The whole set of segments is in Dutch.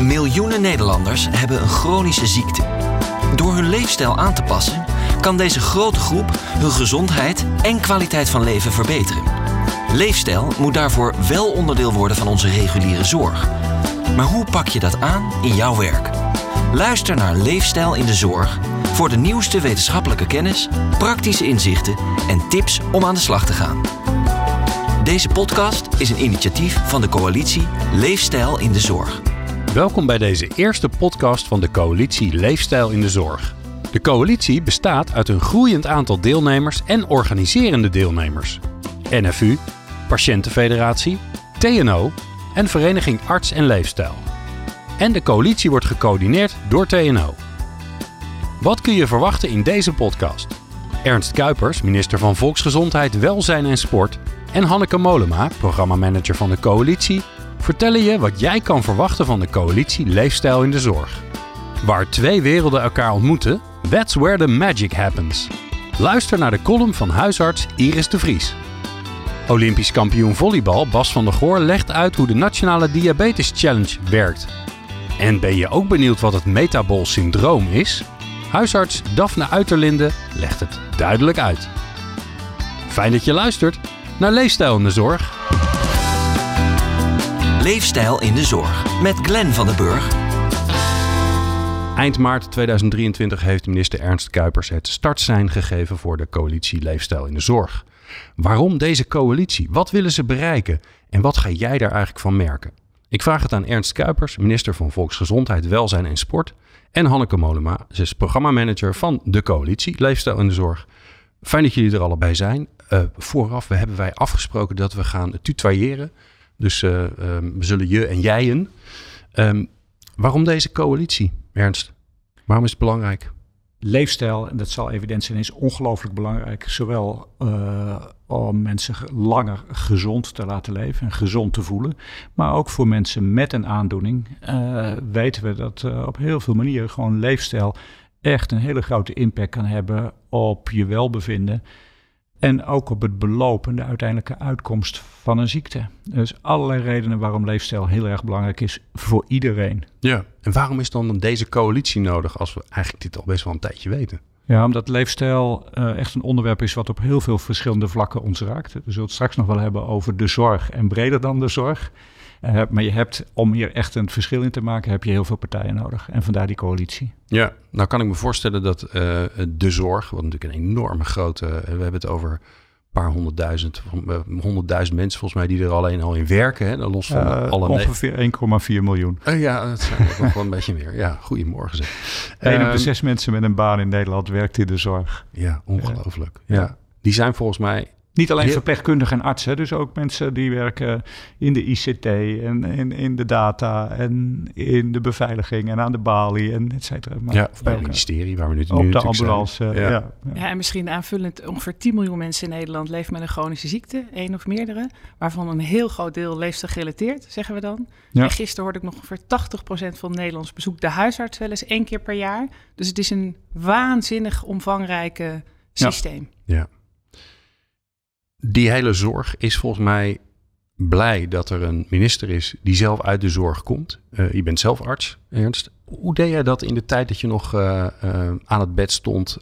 Miljoenen Nederlanders hebben een chronische ziekte. Door hun leefstijl aan te passen, kan deze grote groep hun gezondheid en kwaliteit van leven verbeteren. Leefstijl moet daarvoor wel onderdeel worden van onze reguliere zorg. Maar hoe pak je dat aan in jouw werk? Luister naar Leefstijl in de Zorg voor de nieuwste wetenschappelijke kennis, praktische inzichten en tips om aan de slag te gaan. Deze podcast is een initiatief van de coalitie Leefstijl in de Zorg. Welkom bij deze eerste podcast van de coalitie Leefstijl in de Zorg. De coalitie bestaat uit een groeiend aantal deelnemers en organiserende deelnemers. NFU, Patiëntenfederatie, TNO en Vereniging Arts en Leefstijl. En de coalitie wordt gecoördineerd door TNO. Wat kun je verwachten in deze podcast? Ernst Kuipers, minister van Volksgezondheid, Welzijn en Sport, en Hanneke Molema, programmamanager van de coalitie, vertellen je wat jij kan verwachten van de coalitie Leefstijl in de Zorg. Waar twee werelden elkaar ontmoeten, that's where the magic happens. Luister naar de column van huisarts Iris de Vries. Olympisch kampioen volleybal Bas van der Goor legt uit hoe de Nationale Diabetes Challenge werkt. En ben je ook benieuwd wat het metabol syndroom is? Huisarts Daphne Uiterlinde legt het duidelijk uit. Fijn dat je luistert naar Leefstijl in de Zorg. Leefstijl in de Zorg met Glenn van den Burg. Eind maart 2023 heeft minister Ernst Kuipers het startsein gegeven voor de coalitie Leefstijl in de Zorg. Waarom deze coalitie? Wat willen ze bereiken? En wat ga jij daar eigenlijk van merken? Ik vraag het aan Ernst Kuipers, minister van Volksgezondheid, Welzijn en Sport. En Hanneke Molema, ze is programmamanager van de coalitie Leefstijl in de Zorg. Fijn dat jullie er allebei zijn. Uh, vooraf we hebben wij afgesproken dat we gaan tutoyeren. Dus uh, um, we zullen je en jijen. Um, waarom deze coalitie, Ernst? Waarom is het belangrijk? Leefstijl, en dat zal evident zijn, is ongelooflijk belangrijk. Zowel uh, om mensen langer gezond te laten leven en gezond te voelen. Maar ook voor mensen met een aandoening uh, weten we dat op heel veel manieren gewoon leefstijl echt een hele grote impact kan hebben op je welbevinden. En ook op het beloop en de uiteindelijke uitkomst van een ziekte. Dus allerlei redenen waarom leefstijl heel erg belangrijk is voor iedereen. Ja, en waarom is dan deze coalitie nodig als we eigenlijk dit al best wel een tijdje weten? Ja, omdat leefstijl uh, echt een onderwerp is wat op heel veel verschillende vlakken ons raakt. We zullen het straks nog wel hebben over de zorg en breder dan de zorg. Uh, maar je hebt, om hier echt een verschil in te maken, heb je heel veel partijen nodig. En vandaar die coalitie. Ja, nou kan ik me voorstellen dat uh, de zorg, wat natuurlijk een enorme grote... we hebben het over een paar honderdduizend, honderdduizend mensen volgens mij die er alleen al in werken. Hè, los van uh, alle... Ongeveer 1,4 miljoen. Ja, dat zijn nog wel een beetje meer. Ja, goedemorgen zeg. Een op de zes mensen met een baan in Nederland werkt in de zorg. Ja, ongelooflijk. Ja. ja. Die zijn volgens mij niet alleen verpleegkundigen en artsen, dus ook mensen die werken in de ICT en in, in de data en in de beveiliging en aan de balie en et cetera. Maar ja, of bij het ministerie waar we nu Op de ambulance, ja. Ja. ja. ja. en misschien aanvullend, ongeveer 10 miljoen mensen in Nederland leven met een chronische ziekte, één of meerdere, waarvan een heel groot deel leefstijl gerelateerd, zeggen we dan. Ja. En gisteren hoorde ik nog ongeveer 80% van Nederlands bezoekt de huisarts wel eens één keer per jaar. Dus het is een waanzinnig omvangrijke systeem. ja die hele zorg is volgens mij blij dat er een minister is die zelf uit de zorg komt. Uh, je bent zelf arts, Ernst. Hoe deed jij dat in de tijd dat je nog uh, uh, aan het bed stond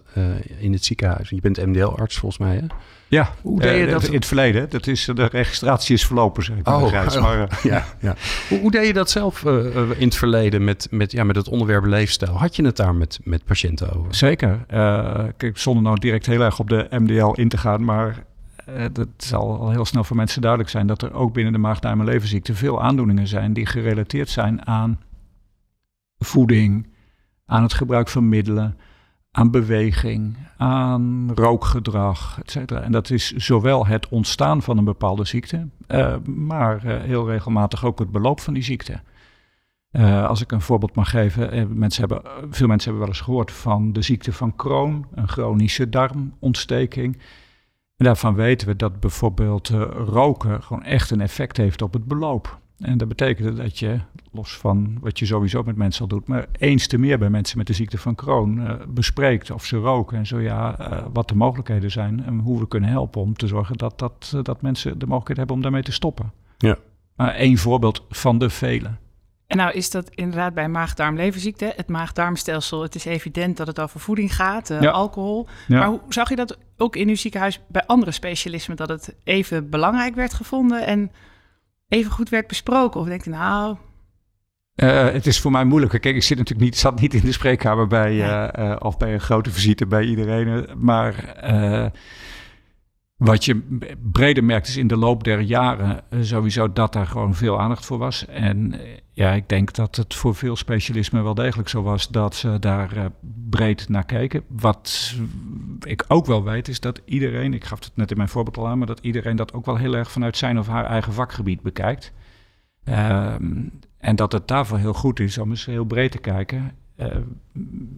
in het ziekenhuis? Je bent MDL-arts volgens mij, hè? Ja, hoe deed je dat? In het verleden. Dat is, de registratie is verlopen, zeg ik. Oh, maar, ja, ja. Hoe, hoe, deed je dat zelf in het verleden met, met, ja, met het onderwerp leefstijl? Had je het daar met, met patiënten over? Zeker. kijk, zonder nou direct heel erg op de MDL in te gaan, maar het zal al heel snel voor mensen duidelijk zijn dat er ook binnen de maag-darm- en leverziekte veel aandoeningen zijn die gerelateerd zijn aan voeding, aan het gebruik van middelen, aan beweging, aan rookgedrag, etc. En dat is zowel het ontstaan van een bepaalde ziekte, uh, maar uh, heel regelmatig ook het beloop van die ziekte. Als ik een voorbeeld mag geven, mensen hebben, veel mensen hebben wel eens gehoord van de ziekte van Crohn, een chronische darmontsteking. En daarvan weten we dat bijvoorbeeld uh, roken gewoon echt een effect heeft op het beloop. En dat betekent dat je, los van wat je sowieso met mensen al doet, maar eens te meer bij mensen met de ziekte van Crohn uh, bespreekt of ze roken en zo ja, uh, wat de mogelijkheden zijn en hoe we kunnen helpen om te zorgen dat, dat, dat mensen de mogelijkheid hebben om daarmee te stoppen. Ja. Maar één voorbeeld van de vele. En nou is dat inderdaad bij maag-darm-leverziekte. Het maag-darmstelsel, het is evident dat het over voeding gaat, uh, alcohol. Maar hoe zag je dat ook in uw ziekenhuis bij andere specialismen, dat het even belangrijk werd gevonden en even goed werd besproken? Of denk je nou... Uh, het is voor mij moeilijk. Kijk, ik zit natuurlijk niet, zat niet in de spreekkamer bij, uh, of bij een grote visite bij iedereen. Maar wat je breder merkt is in de loop der jaren eh, sowieso dat daar gewoon veel aandacht voor was. En eh, ja, ik denk dat het voor veel specialismen wel degelijk zo was dat ze daar uh, breed naar keken. Wat ik ook wel weet is dat iedereen, ik gaf het net in mijn voorbeeld al aan, maar dat iedereen dat ook wel heel erg vanuit zijn of haar eigen vakgebied bekijkt. Ehm, en dat het daarvoor heel goed is om eens heel breed te kijken. Uh,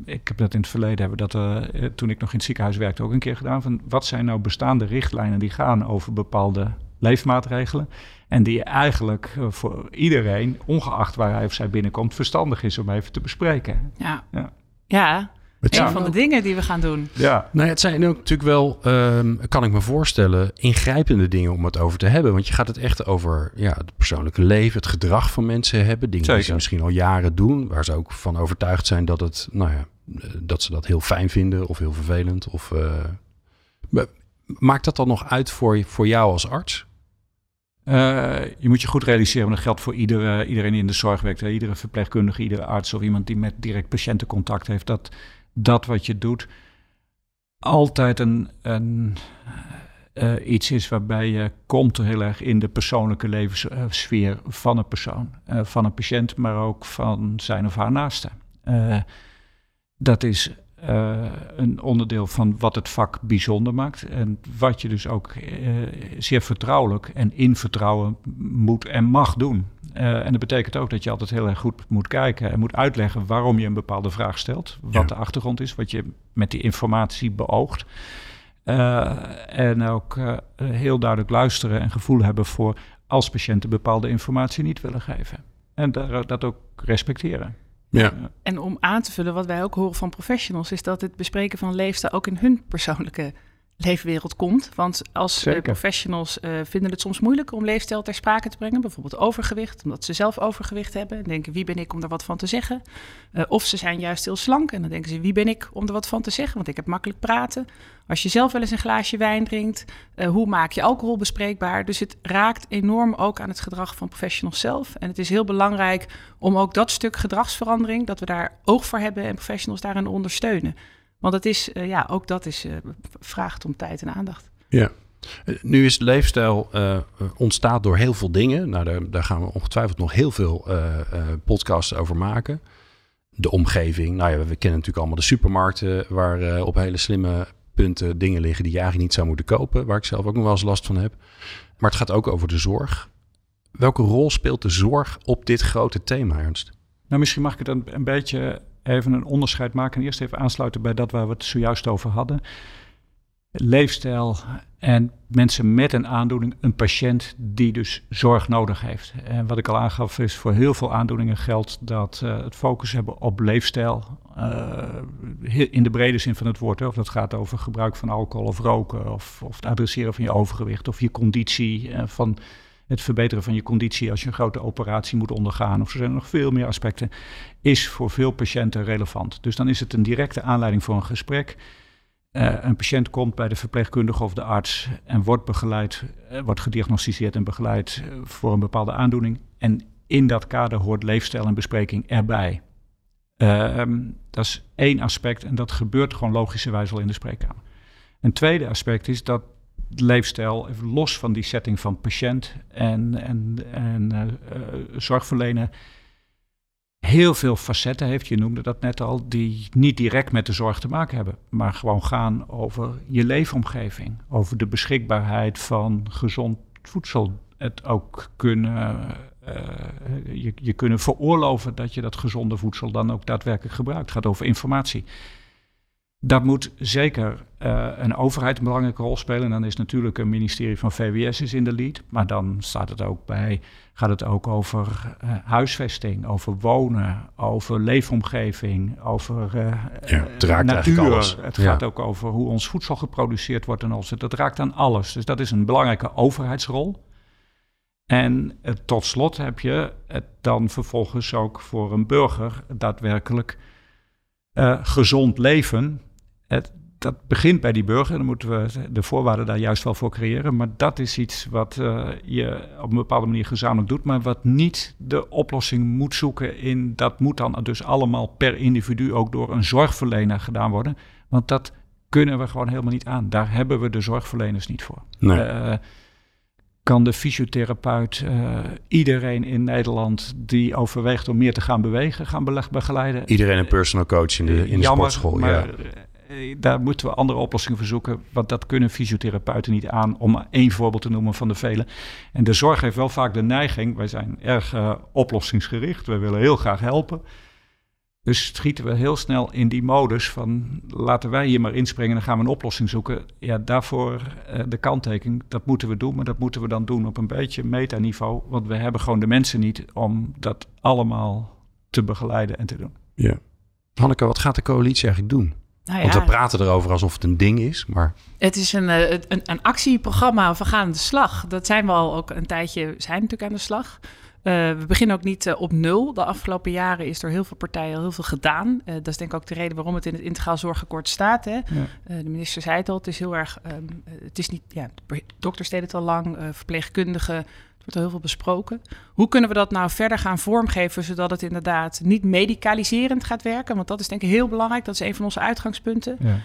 ik heb dat in het verleden, hebben dat, uh, toen ik nog in het ziekenhuis werkte, ook een keer gedaan. Van wat zijn nou bestaande richtlijnen die gaan over bepaalde leefmaatregelen. En die eigenlijk voor iedereen, ongeacht waar hij of zij binnenkomt, verstandig is om even te bespreken. Ja, ja. ja het een van de dingen die we gaan doen. Ja. Nou, het zijn ook natuurlijk wel, ehm, kan ik me voorstellen, ingrijpende dingen om het over te hebben. Want je gaat het echt over ja, het persoonlijke leven, het gedrag van mensen hebben. Dingen die ze misschien al jaren doen, waar ze ook van overtuigd zijn dat, het, nou ja, dat ze dat heel fijn vinden of heel vervelend. Of, uh, maakt dat dan nog uit voor, voor jou als arts? Uh, je moet je goed realiseren, dat geldt voor iedere, iedereen die in de zorg werkt, iedere verpleegkundige, iedere arts of iemand die met direct patiëntencontact heeft, dat dat wat je doet altijd een, een uh, iets is waarbij je komt heel erg in de persoonlijke levenssfeer van een persoon, uh, van een patiënt, maar ook van zijn of haar naaste. Dat is een onderdeel van wat het vak bijzonder maakt en wat je dus ook zeer vertrouwelijk en in vertrouwen moet en mag doen. Uh, en dat betekent ook dat je altijd heel erg goed moet kijken en moet uitleggen waarom je een bepaalde vraag stelt. Wat de achtergrond is, wat je met die informatie beoogt. Uh, en ook uh, heel duidelijk luisteren en gevoel hebben voor als patiënten bepaalde informatie niet willen geven. En daar, dat ook respecteren. Ja. En om aan te vullen wat wij ook horen van professionals, is dat het bespreken van leefstijl ook in hun persoonlijke leefwereld komt. Want als uh, professionals uh, vinden het soms moeilijk om leefstijl ter sprake te brengen. Bijvoorbeeld overgewicht, omdat ze zelf overgewicht hebben. En denken, wie ben ik om er wat van te zeggen? Uh, of ze zijn juist heel slank en dan denken ze, wie ben ik om er wat van te zeggen? Want ik heb makkelijk praten. Als je zelf wel eens een glaasje wijn drinkt, hoe maak je alcohol bespreekbaar? Dus het raakt enorm ook aan het gedrag van professionals zelf. En het is heel belangrijk om ook dat stuk gedragsverandering, dat we daar oog voor hebben en professionals daarin ondersteunen. Want het is, uh, ja, ook dat is, uh, vraagt om tijd en aandacht. Ja. Nu is leefstijl uh, ontstaat door heel veel dingen. Nou, daar, daar, gaan we ongetwijfeld nog heel veel podcasts over maken. De omgeving. Nou ja, we kennen natuurlijk allemaal de supermarkten waar op hele slimme punten dingen liggen die je eigenlijk niet zou moeten kopen. Waar ik zelf ook nog wel eens last van heb. Maar het gaat ook over de zorg. Welke rol speelt de zorg op dit grote thema, Ernst? Nou, misschien mag ik het een, een beetje even een onderscheid maken en eerst even aansluiten bij dat waar we het zojuist over hadden. Leefstijl en mensen met een aandoening, een patiënt die dus zorg nodig heeft. En wat ik al aangaf is voor heel veel aandoeningen geldt dat uh, het focus hebben op leefstijl, uh, in de brede zin van het woord, hè, of dat gaat over gebruik van alcohol of roken, of, of het adresseren van je overgewicht of je conditie, uh, van het verbeteren van je conditie als je een grote operatie moet ondergaan, of er zijn nog veel meer aspecten, is voor veel patiënten relevant. Dus dan is het een directe aanleiding voor een gesprek. Uh, een patiënt komt bij de verpleegkundige of de arts en wordt begeleid, uh, wordt gediagnosticeerd en begeleid uh, voor een bepaalde aandoening. En in dat kader hoort leefstijl en bespreking erbij. Ehm, dat is één aspect en dat gebeurt gewoon logischerwijs al in de spreekkamer. Een tweede aspect is dat leefstijl, even los van die setting van patiënt en, en, en uh, zorgverlener, heel veel facetten heeft. Je noemde dat net al, die niet direct met de zorg te maken hebben, maar gewoon gaan over je leefomgeving, over de beschikbaarheid van gezond voedsel. Het ook kunnen, uh, je, je kunnen veroorloven dat je dat gezonde voedsel dan ook daadwerkelijk gebruikt. Het gaat over informatie. Dat moet zeker uh, een overheid een belangrijke rol spelen. En dan is natuurlijk een ministerie van VWS is in de lead. Maar dan staat het ook bij, gaat het ook over uh, huisvesting, over wonen, over leefomgeving, over uh, ja, het raakt natuur. Alles. Het ja. gaat ook over hoe ons voedsel geproduceerd wordt en alles. Dat raakt aan alles. Dus dat is een belangrijke overheidsrol. En tot slot heb je het dan vervolgens ook voor een burger daadwerkelijk gezond leven. Het, dat begint bij die burger. Dan moeten we de voorwaarden daar juist wel voor creëren. Maar dat is iets wat uh, je op een bepaalde manier gezamenlijk doet. Maar wat niet de oplossing moet zoeken in. Dat moet dan dus allemaal per individu ook door een zorgverlener gedaan worden. Want dat kunnen we gewoon helemaal niet aan. Daar hebben we de zorgverleners niet voor. Nee. Uh, kan de fysiotherapeut uh, iedereen in Nederland die overweegt om meer te gaan bewegen, gaan begeleiden? Iedereen een personal coach in de, in de sportschool. Maar, ja eh, daar moeten we andere oplossingen voor zoeken. Want dat kunnen fysiotherapeuten niet aan, om één voorbeeld te noemen van de vele. En de zorg heeft wel vaak de neiging, wij zijn erg uh, oplossingsgericht, we willen heel graag helpen. Dus schieten we heel snel in die modus van laten wij hier maar inspringen en dan gaan we een oplossing zoeken. Ja, daarvoor uh, de kanttekening, dat moeten we doen, maar dat moeten we dan doen op een beetje metaniveau. Want we hebben gewoon de mensen niet om dat allemaal te begeleiden en te doen. Ja. Hanneke, wat gaat de coalitie eigenlijk doen? Nou Want we praten erover alsof het een ding is, maar... Het is een, eh, een, een actieprogramma, we gaan aan de slag. Dat zijn we al ook een tijdje, zijn natuurlijk aan de slag. Uh, we beginnen ook niet uh, op nul. De afgelopen jaren is er heel veel partijen heel veel gedaan. Uh, dat is denk ik ook de reden waarom het in het integraal zorgakkoord staat. Hè? Ja. de minister zei het al, het is heel erg... Um, het is niet... Ja, dokters deden het al lang, verpleegkundigen wordt heel veel besproken. Hoe kunnen we dat nou verder gaan vormgeven, zodat het inderdaad niet medicaliserend gaat werken? Want dat is denk ik heel belangrijk. Dat is een van onze uitgangspunten. Ja.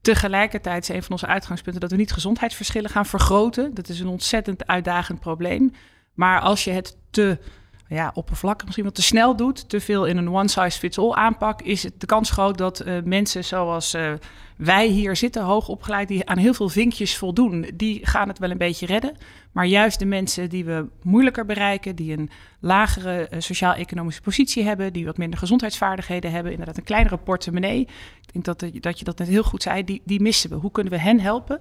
Tegelijkertijd is een van onze uitgangspunten dat we niet gezondheidsverschillen gaan vergroten. Dat is een ontzettend uitdagend probleem. Maar als je het te ja, oppervlakkig misschien wat te snel doet, te veel in een one-size-fits-all aanpak, is het de kans groot dat uh, mensen zoals uh, wij hier zitten, hoog opgeleid, die aan heel veel vinkjes voldoen, die gaan het wel een beetje redden. Maar juist de mensen die we moeilijker bereiken, die een lagere uh, sociaal-economische positie hebben, die wat minder gezondheidsvaardigheden hebben, inderdaad een kleinere portemonnee. Ik denk dat, dat je dat net heel goed zei, die, die missen we. Hoe kunnen we hen helpen?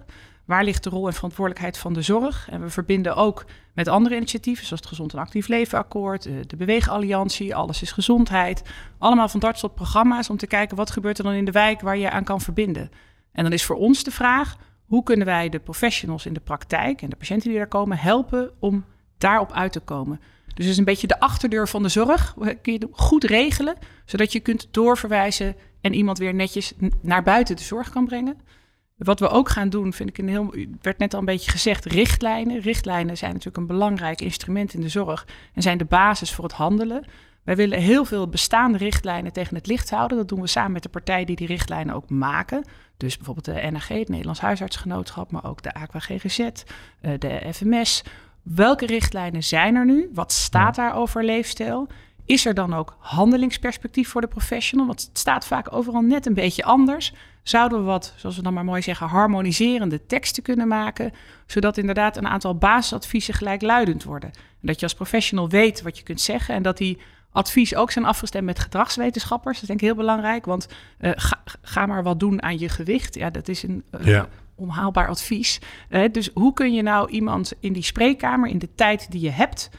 Waar ligt de rol en verantwoordelijkheid van de zorg? En we verbinden ook met andere initiatieven, zoals het Gezond en Actief Leven Akkoord, eh, de Beweegalliantie, Alles is Gezondheid. Allemaal van darts tot programma's om te kijken wat gebeurt er dan in de wijk waar je aan kan verbinden. En dan is voor ons de vraag, hoe kunnen wij de professionals in de praktijk en de patiënten die daar komen helpen om daarop uit te komen? Dus het is een beetje de achterdeur van de zorg. Kun je goed regelen, zodat je kunt doorverwijzen en iemand weer netjes naar buiten de zorg kan brengen. Wat we ook gaan doen, vind ik een heel. werd net al een beetje gezegd, richtlijnen. Richtlijnen zijn natuurlijk een belangrijk instrument in de zorg en zijn de basis voor het handelen. Wij willen heel veel bestaande richtlijnen tegen het licht houden. Dat doen we samen met de partijen die die richtlijnen ook maken. Dus bijvoorbeeld de NAG, het Nederlands Huisartsgenootschap, maar ook de Aqua GGZ, eh, de FMS. Welke richtlijnen zijn er nu? Wat staat daar over leefstijl? Is er dan ook handelingsperspectief voor de professional? Want het staat vaak overal net een beetje anders. Zouden we wat, zoals we dan maar mooi zeggen, harmoniserende teksten kunnen maken, zodat inderdaad een aantal basisadviezen gelijkluidend worden? En dat je als professional weet wat je kunt zeggen en dat die advies ook zijn afgestemd met gedragswetenschappers. Dat is denk ik heel belangrijk, want uh, ga, ga, maar wat doen aan je gewicht. Ja, dat is een uh, onhaalbaar advies. Uh, dus hoe kun je nou iemand in die spreekkamer, in de tijd die je hebt,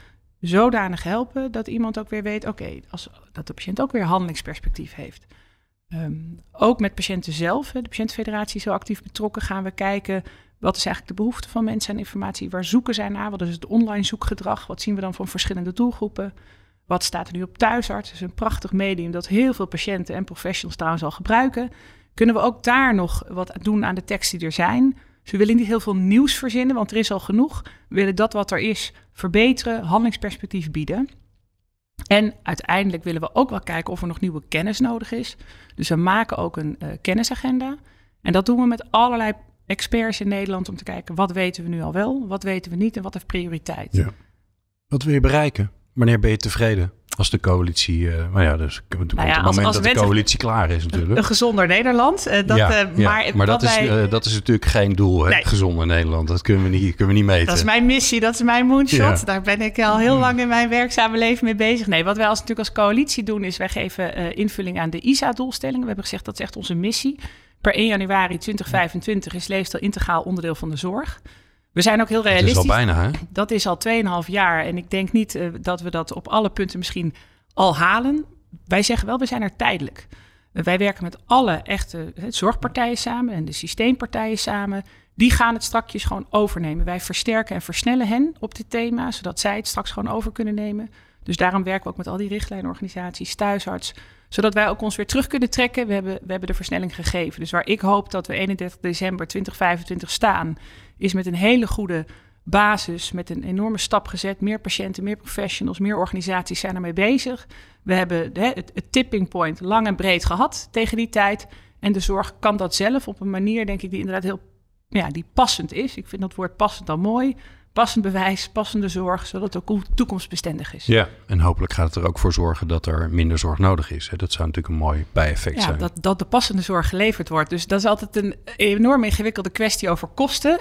zodanig helpen dat iemand ook weer weet, oké, dat de patiënt ook weer handelingsperspectief heeft. Um, ook met patiënten zelf, de patiëntenfederatie zo actief betrokken, gaan we kijken wat is eigenlijk de behoefte van mensen aan informatie, waar zoeken zij naar, wat is het online zoekgedrag, wat zien we dan van verschillende doelgroepen, wat staat er nu op thuisarts, het is een prachtig medium dat heel veel patiënten en professionals trouwens al gebruiken. Kunnen we ook daar nog wat doen aan de teksten die er zijn? We willen niet heel veel nieuws verzinnen, want er is al genoeg. We willen dat wat er is verbeteren, handelingsperspectief bieden. En uiteindelijk willen we ook wel kijken of er nog nieuwe kennis nodig is. Dus we maken ook een uh, kennisagenda. En dat doen we met allerlei experts in Nederland om te kijken wat weten we nu al wel, wat weten we niet en wat heeft prioriteit. Ja. Wat wil je bereiken? Wanneer ben je tevreden? Als de coalitie, uh, nou ja, dus nou ja, het moment als dat de coalitie klaar is natuurlijk. Een gezonder Nederland. Uh, dat, ja, uh, maar, maar dat, is, dat is natuurlijk geen doel, hè? Nee. gezonder Nederland. Dat kunnen we, niet, kunnen we niet meten. Dat is mijn missie, dat is mijn moonshot. Daar ben ik al heel lang in mijn werkzame leven mee bezig. Nee, wat wij als, natuurlijk als coalitie doen, is wij geven invulling aan de ISA-doelstellingen. We hebben gezegd, dat is echt onze missie. Per 1 januari 2025 is leefstijl integraal onderdeel van de zorg. We zijn ook heel realistisch. Dat is al bijna, hè? Dat is al 2,5 jaar. En ik denk niet uh, dat we dat op alle punten misschien al halen. Wij zeggen wel, we zijn er tijdelijk. Uh, wij werken met alle echte uh, zorgpartijen samen en de systeempartijen samen. die gaan het strakjes gewoon overnemen. Wij versterken en versnellen hen op dit thema, zodat zij het straks gewoon over kunnen nemen. Dus daarom werken we ook met al die richtlijnorganisaties, thuisarts, zodat wij ook ons weer terug kunnen trekken. We hebben, we hebben de versnelling gegeven. Dus waar ik hoop dat we 31 december 2025 staan, is met een hele goede basis, met een enorme stap gezet. Meer patiënten, meer professionals, meer organisaties zijn ermee bezig. We hebben het, het tipping point lang en breed gehad tegen die tijd. En de zorg kan dat zelf op een manier, denk ik, die inderdaad heel ja, die passend is. Ik vind dat woord passend dan mooi passend bewijs, passende zorg, zodat het ook toekomstbestendig is. Ja, en hopelijk gaat het er ook voor zorgen dat er minder zorg nodig is. Dat zou natuurlijk een mooi bijeffect ja, zijn. Dat, dat de passende zorg geleverd wordt. Dus dat is altijd een enorm ingewikkelde kwestie over kosten.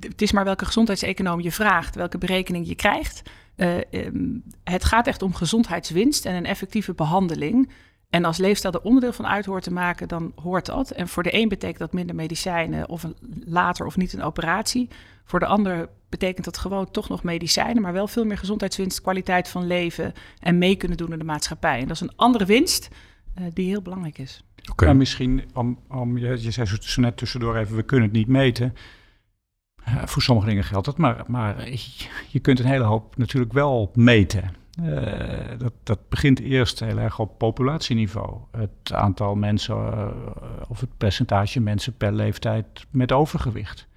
Het is maar welke gezondheidseconoom je vraagt, welke berekening je krijgt. Uh, um, het gaat echt om gezondheidswinst en een effectieve behandeling. En als leefstijl er onderdeel van uit hoort te maken, dan hoort dat. En voor de een betekent dat minder medicijnen of een, later of niet een operatie. Voor de ander betekent dat gewoon toch nog medicijnen, maar wel veel meer gezondheidswinst, kwaliteit van leven en mee kunnen doen in de maatschappij. En dat is een andere winst uh, die heel belangrijk is. Okay. En misschien, om, om, je, je zei zo net tussendoor even, we kunnen het niet meten. Uh, voor sommige dingen geldt dat, maar, maar je kunt een hele hoop natuurlijk wel meten. Uh, dat, dat begint eerst heel erg op populatieniveau. Het aantal mensen uh, of het percentage mensen per leeftijd met overgewicht.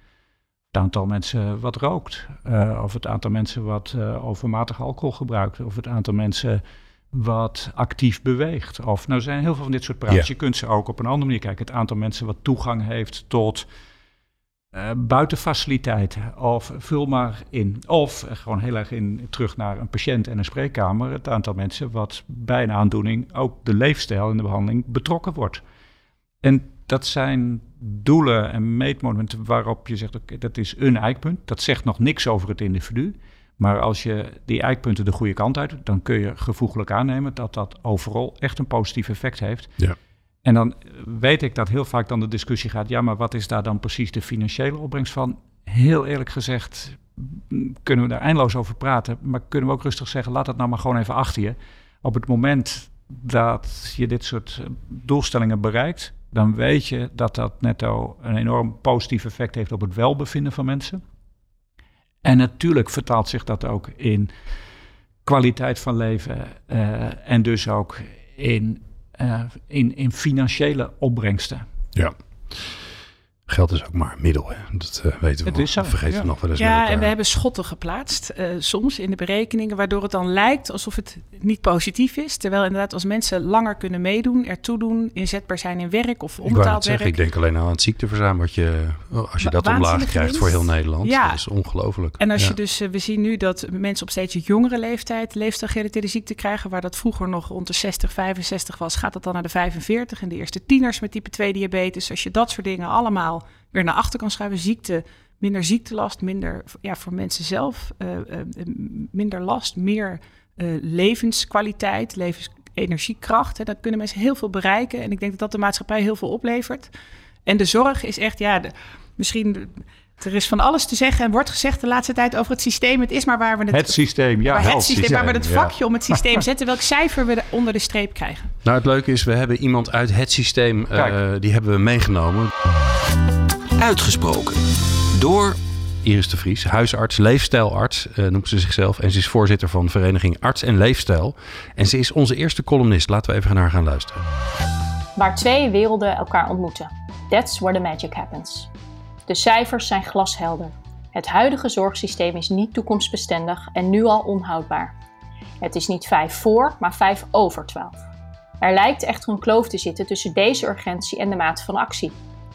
Het aantal mensen wat rookt. Uh, of het aantal mensen wat overmatig alcohol gebruikt. Of het aantal mensen wat actief beweegt. Of nou zijn heel veel van dit soort praatjes. Yeah. Je kunt ze ook op een andere manier kijken. Het aantal mensen wat toegang heeft tot uh, buitenfaciliteiten. Of vul maar in. Of uh, gewoon heel erg in, terug naar een patiënt en een spreekkamer. Het aantal mensen wat bij een aandoening ook de leefstijl en de behandeling betrokken wordt. En dat zijn doelen en meetmomenten waarop je zegt: oké, dat is een eikpunt. Dat zegt nog niks over het individu. Maar als je die eikpunten de goede kant uit, dan kun je gevoeglijk aannemen dat dat overal echt een positief effect heeft. Ja. En dan weet ik dat heel vaak dan de discussie gaat, ja, maar wat is daar dan precies de financiële opbrengst van? Heel eerlijk gezegd kunnen we daar eindeloos over praten, maar kunnen we ook rustig zeggen, laat dat nou maar gewoon even achter je. Op het moment dat je dit soort doelstellingen bereikt, dan weet je dat dat netto een enorm positief effect heeft op het welbevinden van mensen. En natuurlijk vertaalt zich dat ook in kwaliteit van leven uh, en dus ook in in, in financiële opbrengsten. Ja. Geld is ook maar een middel, hè? dat uh, weten we. Het is zo, vergeten ja. we nog wel eens. Ja, en we hebben schotten geplaatst, uh, soms in de berekeningen, waardoor het dan lijkt alsof het niet positief is. Terwijl inderdaad, als mensen langer kunnen meedoen, ertoe doen, inzetbaar zijn in werk of onbetaald ik werk. ik denk alleen aan het ziekteverzuim, wat je, als je dat omlaag krijgt winst. voor heel Nederland. Ja. Dat is ongelooflijk. En als ja. je dus, uh, we zien nu dat mensen op steeds jongere leeftijd leefstijlgerelateerde ziekte krijgen, waar dat vroeger nog rond de 60, 65 was, gaat dat dan naar de 45. En de eerste tieners met type 2 diabetes. Als je dat soort dingen allemaal weer naar achter kan schuiven. Ziekte, minder ziektelast, minder ja, voor mensen zelf, uh, uh, minder last, meer uh, levenskwaliteit, levensenergiekracht. Hè. Dat kunnen mensen heel veel bereiken. En ik denk dat dat de maatschappij heel veel oplevert. En de zorg is echt, ja, de, misschien. Er is van alles te zeggen en wordt gezegd de laatste tijd over het systeem. Het is maar waar we het... Het systeem, ja. Het systeem, systeem, waar we het ja. vakje om het systeem zetten. Welk cijfer we onder de streep krijgen. Nou, het leuke is, we hebben iemand uit het systeem, uh, die hebben we meegenomen. Uitgesproken. Door Iris de Vries, huisarts, leefstijlarts, uh, noemt ze zichzelf. En ze is voorzitter van Vereniging Arts en Leefstijl. En ze is onze eerste columnist. Laten we even naar haar gaan luisteren. Waar twee werelden elkaar ontmoeten. That's where the magic happens. De cijfers zijn glashelder. Het huidige zorgsysteem is niet toekomstbestendig en nu al onhoudbaar. Het is niet 5 voor, maar 5 over 12. Er lijkt echter een kloof te zitten tussen deze urgentie en de mate van actie.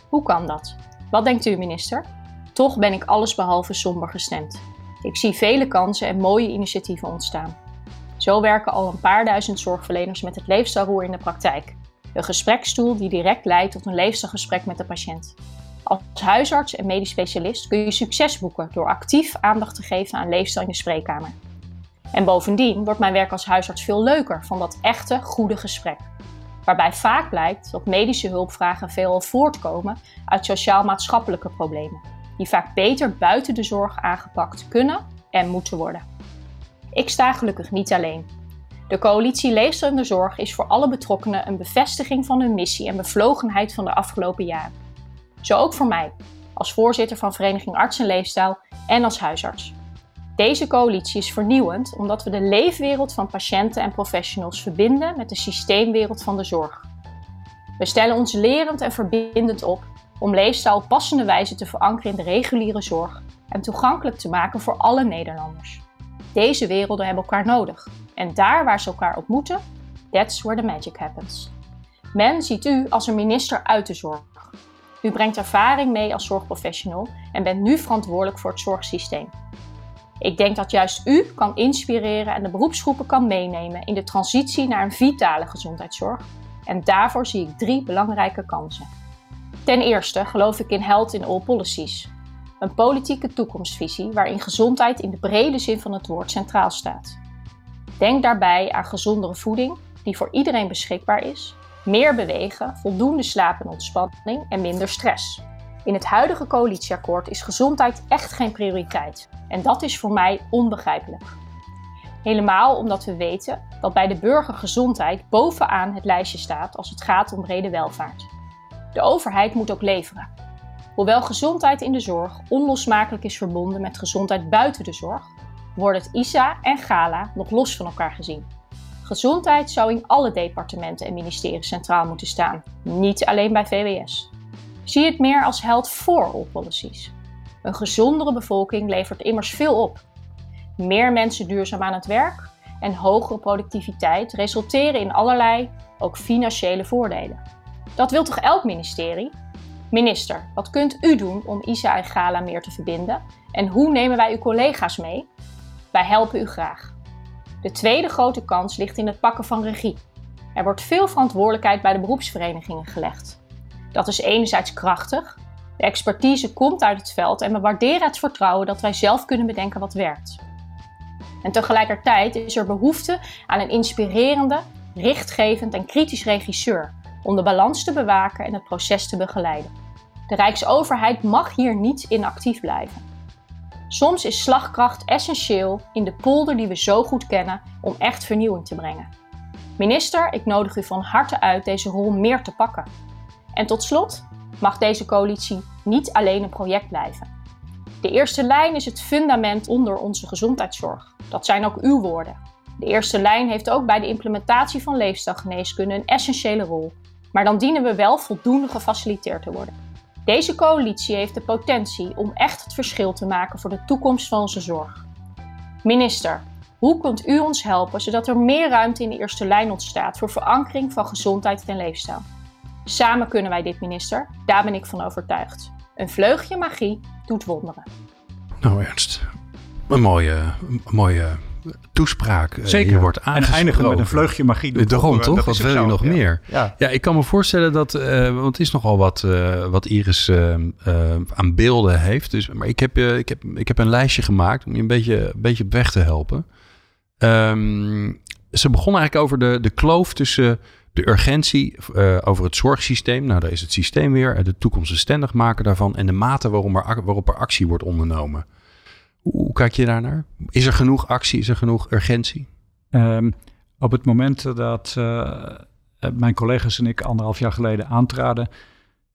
Hoe kan dat? Wat denkt u, minister? Toch ben ik allesbehalve somber gestemd. Ik zie vele kansen en mooie initiatieven ontstaan. Zo werken al een paar duizend zorgverleners met het leefstijlroer in de praktijk. Een gespreksstoel die direct leidt tot een leefstijlgesprek met de patiënt. Als huisarts en medisch specialist kun je succes boeken door actief aandacht te geven aan leefstijl in de spreekkamer. En bovendien wordt mijn werk als huisarts veel leuker van dat echte, goede gesprek. Waarbij vaak blijkt dat medische hulpvragen veelal voortkomen uit sociaal-maatschappelijke problemen, die vaak beter buiten de zorg aangepakt kunnen en moeten worden. Ik sta gelukkig niet alleen. De coalitie Leefstijl in de Zorg is voor alle betrokkenen een bevestiging van hun missie en bevlogenheid van de afgelopen jaren. Zo ook voor mij, als voorzitter van Vereniging Arts en Leefstijl en als huisarts. Deze coalitie is vernieuwend omdat we de leefwereld van patiënten en professionals verbinden met de systeemwereld van de zorg. We stellen ons lerend en verbindend op om leefstijl op passende wijze te verankeren in de reguliere zorg en toegankelijk te maken voor alle Nederlanders. Deze werelden hebben elkaar nodig en daar waar ze elkaar ontmoeten, that's where the magic happens. Men ziet u als een minister uit de zorg. U brengt ervaring mee als zorgprofessional en bent nu verantwoordelijk voor het zorgsysteem. Ik denk dat juist u kan inspireren en de beroepsgroepen kan meenemen in de transitie naar een vitale gezondheidszorg. En daarvoor zie ik drie belangrijke kansen. Ten eerste geloof ik in Health in All Policies, een politieke toekomstvisie waarin gezondheid in de brede zin van het woord centraal staat. Denk daarbij aan gezondere voeding, die voor iedereen beschikbaar is, meer bewegen, voldoende slaap en ontspanning en minder stress. In het huidige coalitieakkoord is gezondheid echt geen prioriteit. En dat is voor mij onbegrijpelijk. Helemaal omdat we weten dat bij de burger gezondheid bovenaan het lijstje staat als het gaat om brede welvaart. De overheid moet ook leveren. Hoewel gezondheid in de zorg onlosmakelijk is verbonden met gezondheid buiten de zorg, worden het ISA en GALA nog los van elkaar gezien. Gezondheid zou in alle departementen en ministeries centraal moeten staan, niet alleen bij VWS. Zie het meer als held voor all policies. Een gezondere bevolking levert immers veel op. Meer mensen duurzaam aan het werk en hogere productiviteit resulteren in allerlei, ook financiële voordelen. Dat wil toch elk ministerie? Minister, wat kunt u doen om ISA en Gala meer te verbinden? En hoe nemen wij uw collega's mee? Wij helpen u graag. De tweede grote kans ligt in het pakken van regie. Er wordt veel verantwoordelijkheid bij de beroepsverenigingen gelegd. Dat is enerzijds krachtig. De expertise komt uit het veld en we waarderen het vertrouwen dat wij zelf kunnen bedenken wat werkt. En tegelijkertijd is er behoefte aan een inspirerende, richtgevend en kritisch regisseur om de balans te bewaken en het proces te begeleiden. De Rijksoverheid mag hier niet inactief blijven. Soms is slagkracht essentieel in de polder die we zo goed kennen om echt vernieuwing te brengen. Minister, ik nodig u van harte uit deze rol meer te pakken. En tot slot mag deze coalitie niet alleen een project blijven. De eerste lijn is het fundament onder onze gezondheidszorg. Dat zijn ook uw woorden. De eerste lijn heeft ook bij de implementatie van leefstijlgeneeskunde een essentiële rol. Maar dan dienen we wel voldoende gefaciliteerd te worden. Deze coalitie heeft de potentie om echt het verschil te maken voor de toekomst van onze zorg. Minister, hoe kunt u ons helpen zodat er meer ruimte in de eerste lijn ontstaat voor verankering van gezondheid en leefstijl? Samen kunnen wij dit, minister. Daar ben ik van overtuigd. Een vleugje magie doet wonderen. Nou, Ernst, een mooie, een mooie toespraak eh, Zeker. hier wordt aangesproken. En eindigen met een vleugje magie. Doet Daarom toch? Wat wil je nog meer? Ja. ja, ik kan me voorstellen dat, uh, want het is nogal wat, uh, wat Iris uh, aan beelden heeft. Dus, maar ik heb, ik, heb, ik heb een lijstje gemaakt om je een beetje, een beetje op weg te helpen. Um, ze begon eigenlijk over de, de kloof tussen de urgentie uh, over het zorgsysteem. Nou, daar is het systeem weer. De toekomstbestendig maken daarvan. En de mate waarom er, waarop er actie wordt ondernomen. Hoe, kijk je daarnaar? Is er genoeg actie? Is er genoeg urgentie? Um, op het moment dat uh, mijn collega's en ik anderhalf jaar geleden aantraden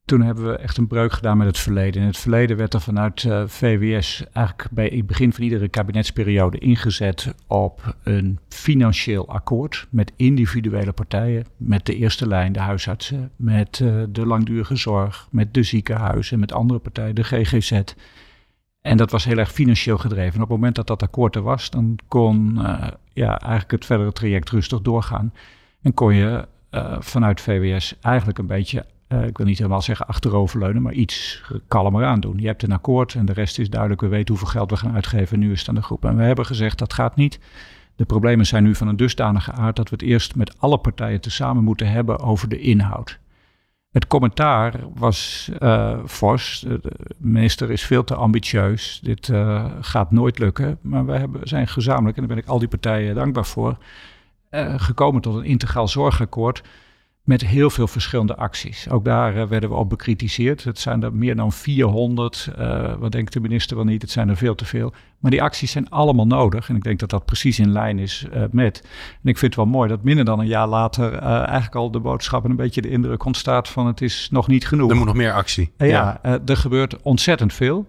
toen hebben we echt een breuk gedaan met het verleden. In het verleden werd er vanuit eh, VWS eigenlijk bij het begin van iedere kabinetsperiode ingezet op een financieel akkoord met individuele partijen, met de eerste lijn, de huisartsen, met uh, de langdurige zorg, met de ziekenhuizen, met andere partijen, de GGZ. En dat was heel erg financieel gedreven. En op het moment dat dat akkoord er was, dan kon uh, ja, eigenlijk het verdere traject rustig doorgaan. En kon je vanuit VWS eigenlijk een beetje uh, ik wil niet helemaal zeggen achteroverleunen, maar iets kalmer aan doen. Je hebt een akkoord en de rest is duidelijk. We weten hoeveel geld we gaan uitgeven. Nu is het aan de groep. En we hebben gezegd dat gaat niet. De problemen zijn nu van een dusdanige aard dat we het eerst met alle partijen tezamen moeten hebben over de inhoud. Het commentaar was uh, fors. De minister is veel te ambitieus. Dit uh, gaat nooit lukken. Maar we hebben, zijn gezamenlijk, en daar ben ik al die partijen dankbaar voor, gekomen tot een integraal zorgakkoord met heel veel verschillende acties. Ook daar uh, werden we op bekritiseerd. Het zijn er meer dan 400. Uh, wat denkt de minister wel niet? Het zijn er veel te veel. Maar die acties zijn allemaal nodig. En ik denk dat dat precies in lijn is uh, met. En ik vind het wel mooi dat minder dan een jaar later eigenlijk al de boodschap en een beetje de indruk ontstaat van het is nog niet genoeg. Er moet nog meer actie. ja, ja. er gebeurt ontzettend veel.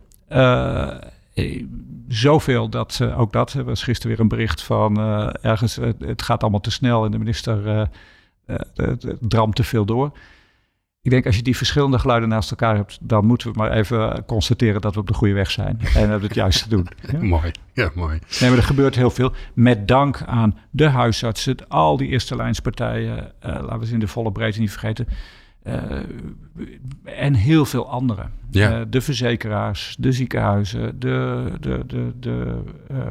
Zoveel dat ook dat was gisteren weer een bericht van ergens het gaat allemaal te snel en de minister het, het dramt te veel door. Ik denk als je die verschillende geluiden naast elkaar hebt, dan moeten we maar even constateren dat we op de goede weg zijn en dat we het juiste doen. Ja? mooi, ja, mooi. Nee, maar er gebeurt heel veel. Met dank aan de huisartsen, al die eerste lijnspartijen, uh, laten we ze in de volle breedte niet vergeten. Uh, en heel veel anderen. Ja. Uh, de verzekeraars, de ziekenhuizen, de, de, de, de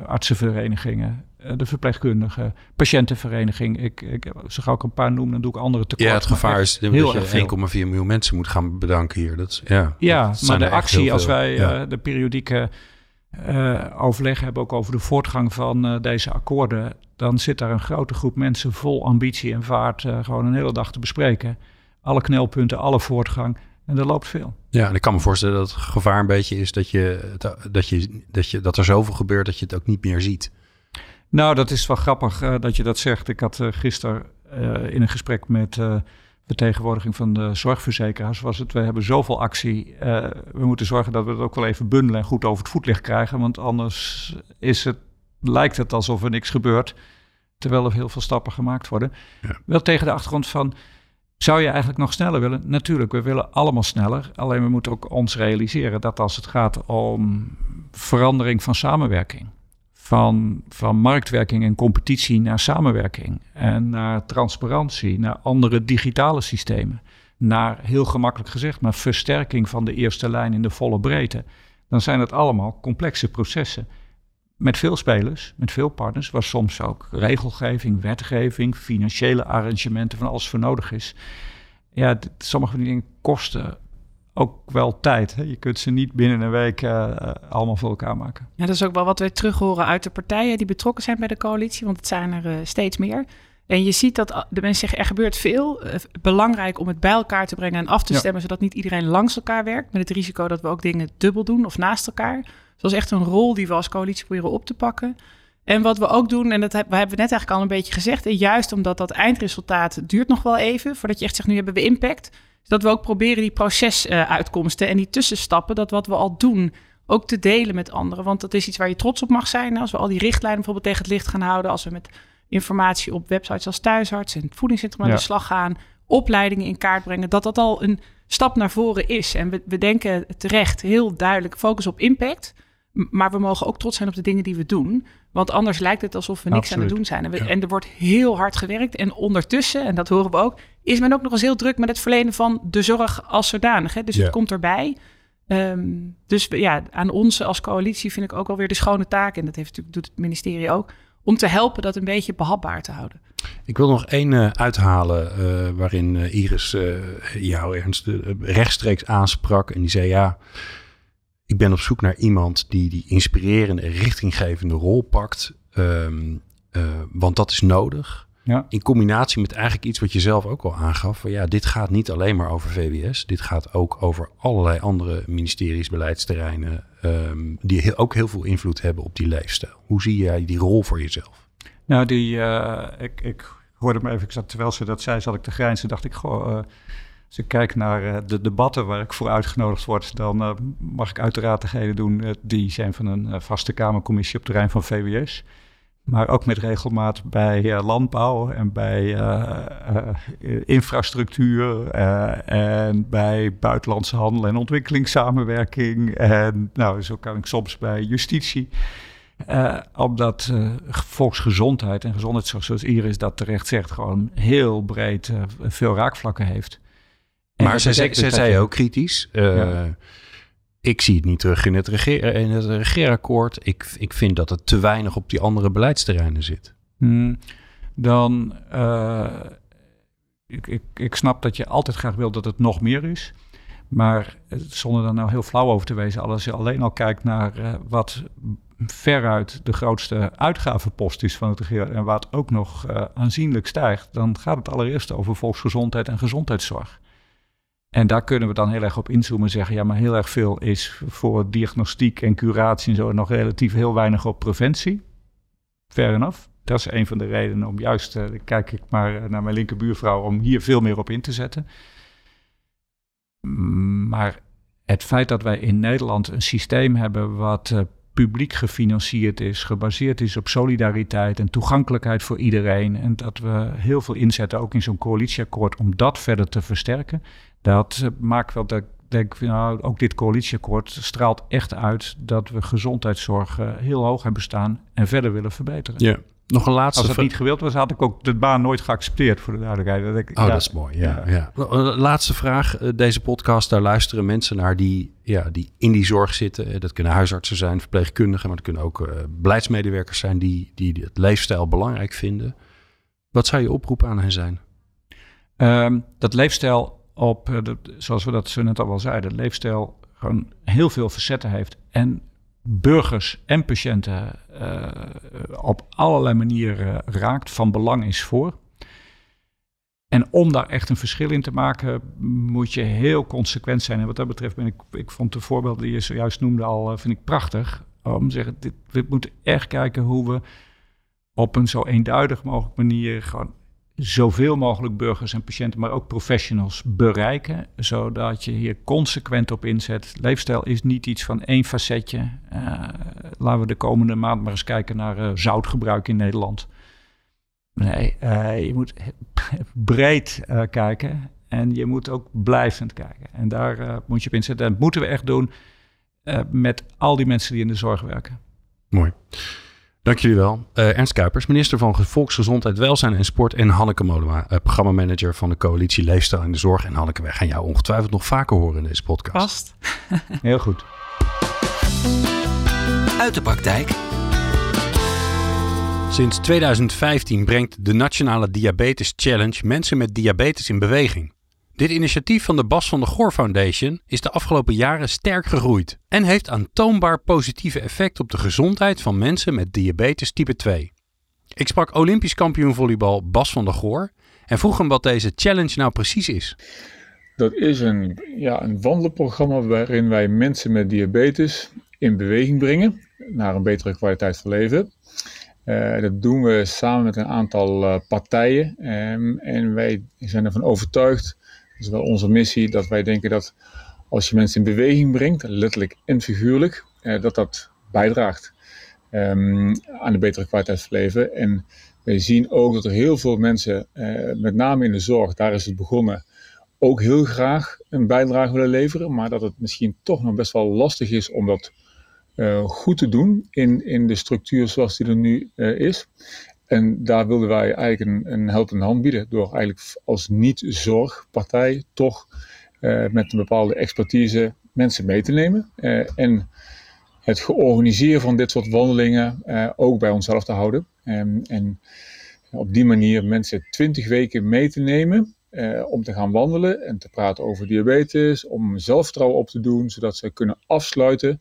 artsenverenigingen, eh, de verpleegkundige, patiëntenvereniging. Ik, ik zag ook een paar noemen, dan doe ik andere tekort. Ja, het gevaar is dat je 1,4 miljoen mensen moet gaan bedanken hier. Dat ja, ja dat maar de actie, als wij ja. uh, de periodieke uh, overleg hebben ook over de voortgang van uh, deze akkoorden, dan zit daar een grote groep mensen vol ambitie en vaart gewoon een hele dag te bespreken. Alle knelpunten, alle voortgang. En er loopt veel. Ja, en ik kan me voorstellen dat het gevaar een beetje is dat, je, dat, je, dat, je, dat er zoveel gebeurt dat je het ook niet meer ziet. Nou, dat is wel grappig uh, dat je dat zegt. Ik had uh, gisteren uh, in een gesprek met de vertegenwoordiging van de zorgverzekeraars was het, we hebben zoveel actie. we moeten zorgen dat we het ook wel even bundelen en goed over het voetlicht krijgen. Want anders is het, lijkt het alsof er niks gebeurt. Terwijl er heel veel stappen gemaakt worden. Ja. Wel tegen de achtergrond van. Zou je eigenlijk nog sneller willen? Natuurlijk, we willen allemaal sneller. Alleen we moeten ook ons realiseren dat als het gaat om verandering van samenwerking van, van marktwerking en competitie naar samenwerking en naar transparantie, naar andere digitale systemen, naar heel gemakkelijk gezegd, maar versterking van de eerste lijn in de volle breedte, dan zijn het allemaal complexe processen. Met veel spelers, met veel partners, waar soms ook regelgeving, wetgeving, financiële arrangementen van alles voor nodig is. Ja, sommige van die dingen kosten ook wel tijd. Hè? Je kunt ze niet binnen een week uh, allemaal voor elkaar maken. Ja, dat is ook wel wat we terug horen uit de partijen die betrokken zijn bij de coalitie, want het zijn er uh, steeds meer. En je ziet dat de mensen zeggen, er gebeurt veel. Uh, belangrijk om het bij elkaar te brengen en af te stemmen, zodat niet iedereen langs elkaar werkt. Met het risico dat we ook dingen dubbel doen of naast elkaar. Dus dat is echt een rol die we als coalitie proberen op te pakken. En wat we ook doen, en dat hebben we net eigenlijk al een beetje gezegd, en juist omdat dat eindresultaat duurt nog wel even, voordat je echt zegt, nu hebben we impact dat we ook proberen die procesuitkomsten en die tussenstappen, dat wat we al doen, ook te delen met anderen. Want dat is iets waar je trots op mag zijn. Als we al die richtlijnen bijvoorbeeld tegen het licht gaan houden, als we met informatie op websites als Thuisarts en het Voedingscentrum aan de slag gaan, opleidingen in kaart brengen, dat dat al een stap naar voren is. En we, we denken terecht heel duidelijk focus op impact. Maar we mogen ook trots zijn op de dingen die we doen. Want anders lijkt het alsof we niks aan het doen zijn. En, we, en, er wordt heel hard gewerkt. En ondertussen, en dat horen we ook, is men ook nog eens heel druk met het verlenen van de zorg als zodanig. Hè? Dus het komt erbij. Um, dus ja, aan ons als coalitie vind ik ook alweer de schone taak. En dat heeft, natuurlijk doet het ministerie ook. Om te helpen dat een beetje behapbaar te houden. Ik wil nog één uh, uithalen uh, waarin uh, Iris jou ernst rechtstreeks aansprak. En die zei ja ik ben op zoek naar iemand die die inspirerende, richtinggevende rol pakt. Um, uh, want dat is nodig. Ja. In combinatie met eigenlijk iets wat je zelf ook al aangaf. Van ja, dit gaat niet alleen maar over VWS. Dit gaat ook over allerlei andere ministeries, beleidsterreinen. Um, die heel, ook heel veel invloed hebben op die leefstijl. Hoe zie jij die rol voor jezelf? Nou, die, uh, ik, ik hoorde me even, ik zat, terwijl ze dat zei, zat ik te grijnzen. dacht ik, goh, uh, als ik kijk naar uh, de debatten waar ik voor uitgenodigd word, dan uh, mag ik uiteraard degene doen uh, die zijn van een vaste Kamercommissie op het terrein van VWS. Maar ook met regelmaat bij landbouw en bij infrastructuur en bij buitenlandse handel en ontwikkelingssamenwerking. En nou, zo kan ik soms bij justitie. omdat volksgezondheid en gezondheidszorg, zoals Iris dat terecht zegt, gewoon heel breed veel raakvlakken heeft. Maar ze, ze, ze zei ook kritisch. Uh, ja. Ik zie het niet terug in het, regeer, in het regeerakkoord. Ik, ik vind dat het te weinig op die andere beleidsterreinen zit. Hmm, dan, uh, ik, ik, ik snap dat je altijd graag wil dat het nog meer is. Maar zonder daar nou heel flauw over te wezen, als je alleen al kijkt naar uh, wat veruit de grootste uitgavenpost is van het regering en het ook nog uh, aanzienlijk stijgt, dan gaat het allereerst over volksgezondheid en gezondheidszorg. En daar kunnen we dan heel erg op inzoomen en zeggen, ja, maar heel erg veel is voor diagnostiek en curatie en zo, nog relatief heel weinig op preventie. Fair enough. Dat is een van de redenen om juist, uh, kijk ik maar naar mijn linkerbuurvrouw, om hier veel meer op in te zetten. Maar het feit dat wij in Nederland een systeem hebben wat uh, publiek gefinancierd is, gebaseerd is op solidariteit en toegankelijkheid voor iedereen. En dat we heel veel inzetten, ook in zo'n coalitieakkoord, om dat verder te versterken. Dat maakt wel dat ik denk, nou, ook dit coalitieakkoord straalt echt uit dat we gezondheidszorg uh, heel hoog hebben staan en verder willen verbeteren. Ja. Nog een laatste Als dat niet gewild was, had ik ook de baan nooit geaccepteerd, voor de duidelijkheid. Dat ik, oh, ja, dat is mooi, ja, ja. ja. Laatste vraag. Eh, deze podcast, daar luisteren mensen naar die, ja, die in die zorg zitten. Eh, dat kunnen huisartsen zijn, verpleegkundigen, maar dat kunnen ook uh, beleidsmedewerkers zijn die, die het leefstijl belangrijk vinden. Wat zou je oproep aan hen zijn? Um, dat leefstijl op, zoals we dat zo net al wel zeiden, leefstijl gewoon heel veel facetten heeft. En burgers en patiënten uh, op allerlei manieren raakt, van belang is voor. En om daar echt een verschil in te maken, moet je heel consequent zijn. En wat dat betreft ben ik, ik vond de voorbeelden die je zojuist noemde al, eh, vind ik prachtig. Om te zeggen, dit, we moeten echt kijken hoe we op een zo eenduidig mogelijk manier gewoon zoveel mogelijk burgers en patiënten, maar ook professionals bereiken, zodat je hier consequent op inzet. Leefstijl is niet iets van één facetje. Uh, laten we de komende maand maar eens kijken naar uh, zoutgebruik in Nederland. Nee, uh, je moet breed kijken en je moet ook blijvend kijken. En daar moet je op inzetten. En dat moeten we echt doen met al die mensen die in de zorg werken. Mooi. Dank jullie wel. Uh, Ernst Kuipers, minister van Volksgezondheid, Welzijn en Sport. En Hanneke Modema, uh, programmamanager van de coalitie Leefstijl in de Zorg. En Hanneke, wij gaan jou ongetwijfeld nog vaker horen in deze podcast. Past. Heel goed. Uit de praktijk. Sinds 2015 brengt de Nationale Diabetes Challenge mensen met diabetes in beweging. Dit initiatief van de Bas van de Goor Foundation is de afgelopen jaren sterk gegroeid en heeft aantoonbaar positieve effect op de gezondheid van mensen met diabetes type 2. Ik sprak Olympisch kampioen volleybal Bas van der Goor en vroeg hem wat deze challenge nou precies is. Dat is een, ja, een wandelprogramma waarin wij mensen met diabetes in beweging brengen naar een betere kwaliteit van leven. Uh, dat doen we samen met een aantal uh, partijen um, en wij zijn ervan overtuigd is wel onze missie dat wij denken dat als je mensen in beweging brengt, letterlijk en figuurlijk, eh, dat dat bijdraagt um, aan de betere kwaliteit van leven. En wij zien ook dat er heel veel mensen, eh, met name in de zorg, daar is het begonnen, ook heel graag een bijdrage willen leveren, maar dat het misschien toch nog best wel lastig is om dat uh, goed te doen in, in de structuur zoals die er nu uh, is. En daar wilden wij eigenlijk een, een helpende hand bieden door eigenlijk als niet-zorgpartij toch uh, met een bepaalde expertise mensen mee te nemen. Uh, en het georganiseren van dit soort wandelingen uh, ook bij onszelf te houden. Um, en op die manier mensen twintig weken mee te nemen om te gaan wandelen en te praten over diabetes, om zelfvertrouwen op te doen, zodat ze kunnen afsluiten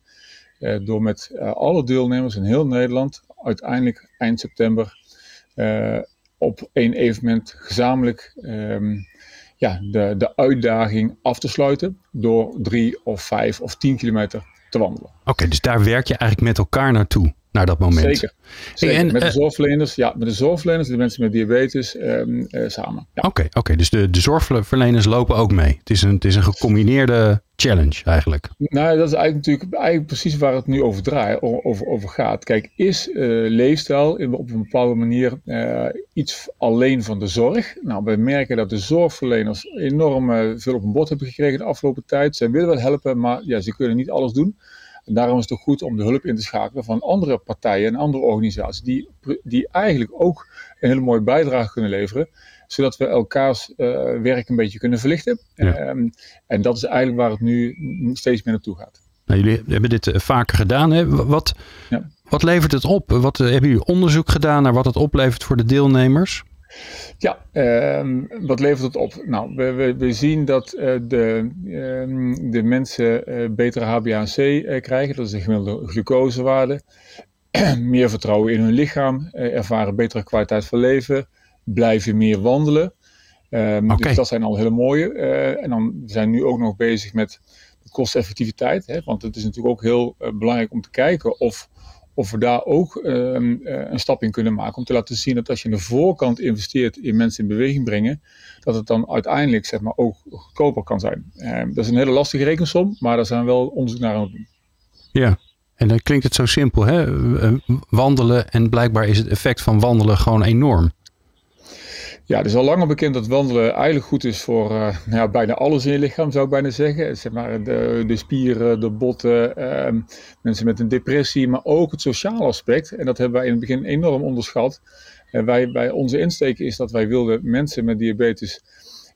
door met alle deelnemers in heel Nederland uiteindelijk eind september op één evenement gezamenlijk um, ja, de, de uitdaging af te sluiten door drie of vijf of tien kilometer te wandelen. Oké, dus daar werk je eigenlijk met elkaar naartoe? Naar dat moment. Zeker. Zeker. en, met de eh, zorgverleners, ja, met de zorgverleners, de mensen met diabetes um, uh, samen. Oké, ja. oké. dus de, de zorgverleners lopen ook mee. Het is een, het is een gecombineerde challenge eigenlijk. Nou, dat is eigenlijk natuurlijk eigenlijk precies waar het nu over draait, over, over gaat. Kijk, is uh, leefstijl op een bepaalde manier uh, iets alleen van de zorg? Nou, we merken dat de zorgverleners enorm veel op een bod hebben gekregen de afgelopen tijd. Zij willen wel helpen, maar ja, ze kunnen niet alles doen. En daarom is het ook goed om de hulp in te schakelen van andere partijen en andere organisaties die, die eigenlijk ook een hele mooie bijdrage kunnen leveren, zodat we elkaars uh, werk een beetje kunnen verlichten. Ja. Um, en dat is eigenlijk waar het nu steeds meer naartoe gaat. Nou, jullie hebben dit eh, vaker gedaan. Hè? Wat, ja. wat levert het op? Wat, uh, hebben jullie onderzoek gedaan naar wat het oplevert voor de deelnemers? Ja, uh, wat levert het op? Nou, we, we, we zien dat uh, de, uh, de mensen uh, betere HbA1c krijgen. Dat is de gemiddelde glucosewaarde. meer vertrouwen in hun lichaam, ervaren betere kwaliteit van leven, blijven meer wandelen. Um, Dus dat zijn al hele mooie. en dan zijn we nu ook nog bezig met de kosteffectiviteit. Hè, want het is natuurlijk ook heel belangrijk om te kijken of of we daar ook ehm, eh, een stap in kunnen maken om te laten zien dat als je aan de voorkant investeert in mensen in beweging brengen, dat het dan uiteindelijk zeg maar, ook goedkoper kan zijn. Ehm, dat is een hele lastige rekensom, maar daar zijn we wel onderzoek naar aan het doen. Ja, en dan klinkt het zo simpel, hè? Eh, wandelen en blijkbaar is het effect van wandelen gewoon enorm. Ja, het is al langer bekend dat wandelen eigenlijk goed is voor uh, nou ja, bijna alles in je lichaam, zou ik bijna zeggen. Zeg maar de, de spieren, de botten, uh, mensen met een depressie, maar ook het sociale aspect. En dat hebben wij in het begin enorm onderschat. En wij, bij onze insteek is dat wij wilden mensen met diabetes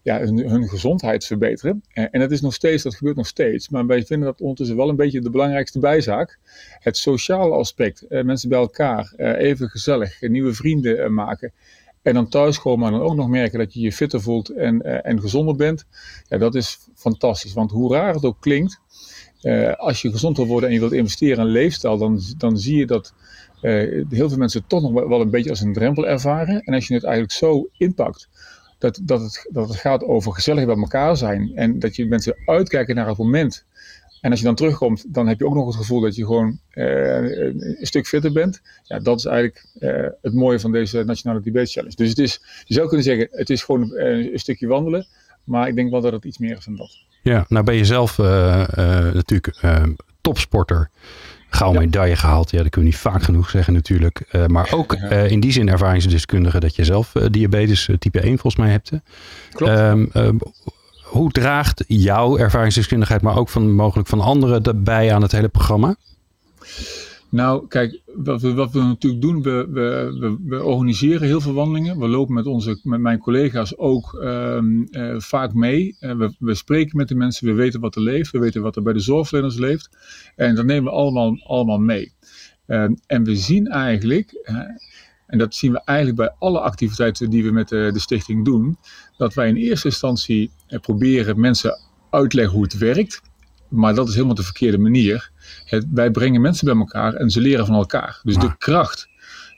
ja, hun, gezondheid verbeteren. En dat is nog steeds, dat gebeurt nog steeds. Maar wij vinden dat ondertussen wel een beetje de belangrijkste bijzaak. Het sociale aspect, uh, mensen bij elkaar, even gezellig, nieuwe vrienden maken. En dan thuiskomen en dan ook nog merken dat je je fitter voelt en, uh, en gezonder bent. Ja, dat is fantastisch. Want hoe raar het ook klinkt, uh, als je gezond wil worden en je wilt investeren in leefstijl, dan, dan zie je dat uh, heel veel mensen het toch nog wel een beetje als een drempel ervaren. En als je het eigenlijk zo inpakt, dat, dat, het, dat het gaat over gezellig bij elkaar zijn. En dat je mensen uitkijken naar het moment en als je dan terugkomt, dan heb je ook nog het gevoel dat je gewoon uh, een stuk fitter bent. Ja, dat is eigenlijk uh, het mooie van deze Nationale Debate Challenge. Dus het is, je zou kunnen zeggen, het is gewoon uh, een stukje wandelen. Maar ik denk wel dat het iets meer is dan dat. Ja, nou ben je zelf natuurlijk topsporter. Gauw medaille gehaald. Ja, dat kun je niet vaak genoeg zeggen natuurlijk. maar ook in die zin ervaringsdeskundige dat je zelf diabetes type 1 volgens mij hebt. Klopt. Um, hoe draagt jouw ervaringsdeskundigheid, maar ook van mogelijk van anderen, bij aan het hele programma? Nou, kijk, wat we, wat we natuurlijk doen, we, we, we, organiseren heel veel wandelingen. We lopen met, onze, met mijn collega's ook um, uh, vaak mee. Uh, we, we, spreken met de mensen, we weten wat er leeft, we weten wat er bij de zorgverleners leeft. En dat nemen we allemaal, allemaal mee. Uh, en we zien eigenlijk, en dat zien we eigenlijk bij alle activiteiten die we met de, de stichting doen, dat wij in eerste instantie eh, proberen mensen uitleggen hoe het werkt. Maar dat is helemaal de verkeerde manier. Het, wij brengen mensen bij elkaar en ze leren van elkaar. Dus de kracht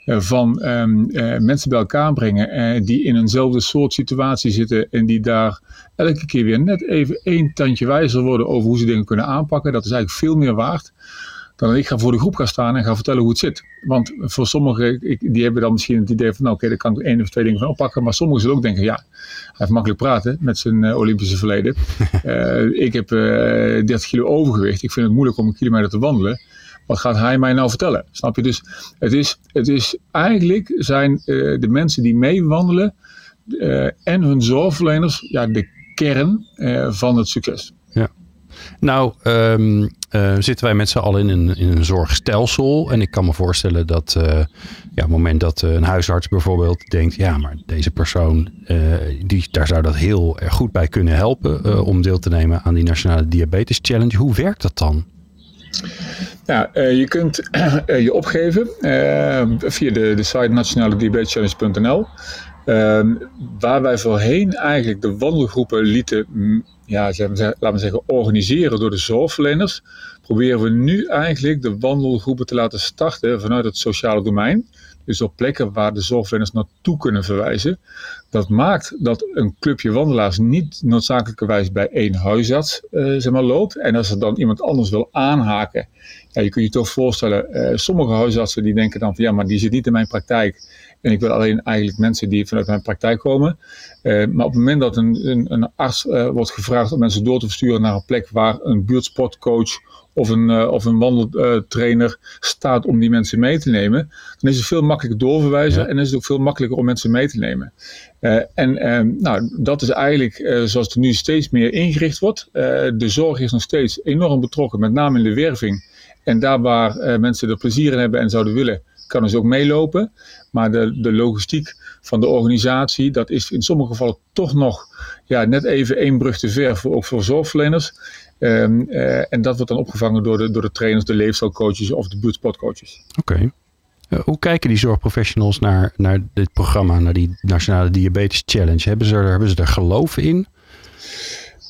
eh, van um, uh, mensen bij elkaar brengen uh, die in eenzelfde soort situatie zitten en die daar elke keer weer net even één tandje wijzer worden over hoe ze dingen kunnen aanpakken, dat is eigenlijk veel meer waard dan ik ga voor de groep gaan staan en ga vertellen hoe het zit. Want voor sommigen, die hebben dan misschien het idee van, nou, oké, okay, daar kan ik één of twee dingen van oppakken. Maar sommigen zullen ook denken, ja, hij heeft makkelijk praten met zijn uh, Olympische verleden. uh, ik heb uh, eh, 30 kilo overgewicht. Ik vind het moeilijk om een kilometer te wandelen. Wat gaat hij mij nou vertellen? Snap je? Dus het is, het is eigenlijk zijn de mensen die meewandelen en hun zorgverleners ja, de kern van het succes. Nou, um, uh, zitten wij met z'n allen in een, in een zorgstelsel. En ik kan me voorstellen dat uh, ja, op het moment dat uh, een huisarts bijvoorbeeld denkt, ja, maar deze persoon, die, daar zou dat heel erg goed bij kunnen helpen om deel te nemen aan die Nationale Diabetes Challenge. Hoe werkt dat dan? Ja, je kunt je opgeven via de, de site nationalediabetechallenge.nl. Ehm, waar wij voorheen eigenlijk de wandelgroepen lieten ja, laten we zeggen, organiseren door de zorgverleners, proberen we nu eigenlijk de wandelgroepen te laten starten vanuit het sociale domein. Dus op plekken waar de zorgverleners naartoe kunnen verwijzen. Dat maakt dat een clubje wandelaars niet noodzakelijkerwijs bij één huisarts uh, zeg maar, loopt. En als er dan iemand anders wil aanhaken, ja, je kunt je toch voorstellen, uh, sommige huisartsen die denken dan van ja, maar die zit niet in mijn praktijk. En ik wil alleen eigenlijk mensen die vanuit mijn praktijk komen. Uh, maar op het moment dat een, een, een arts uh, wordt gevraagd om mensen door te versturen naar een plek waar een buurtsportcoach of een, uh, of een wandeltrainer staat om die mensen mee te nemen, dan is het veel makkelijker doorverwijzen ja. en is het ook veel makkelijker om mensen mee te nemen. en nou, dat is eigenlijk zoals het nu steeds meer ingericht wordt. de zorg is nog steeds enorm betrokken, met name in de werving. En daar waar mensen er plezier in hebben en zouden willen, kan dus ook meelopen. Maar de, de logistiek van de organisatie, dat is in sommige gevallen toch nog ja, net even één brug te ver, voor, ook voor zorgverleners. Um, uh, en dat wordt dan opgevangen door de, door de trainers, de leefstijlcoaches of de buurtsportcoaches. Oké. Uh, hoe kijken die zorgprofessionals naar, naar dit programma, naar die Nationale Diabetes Challenge? Hebben ze er, hebben ze er geloof in?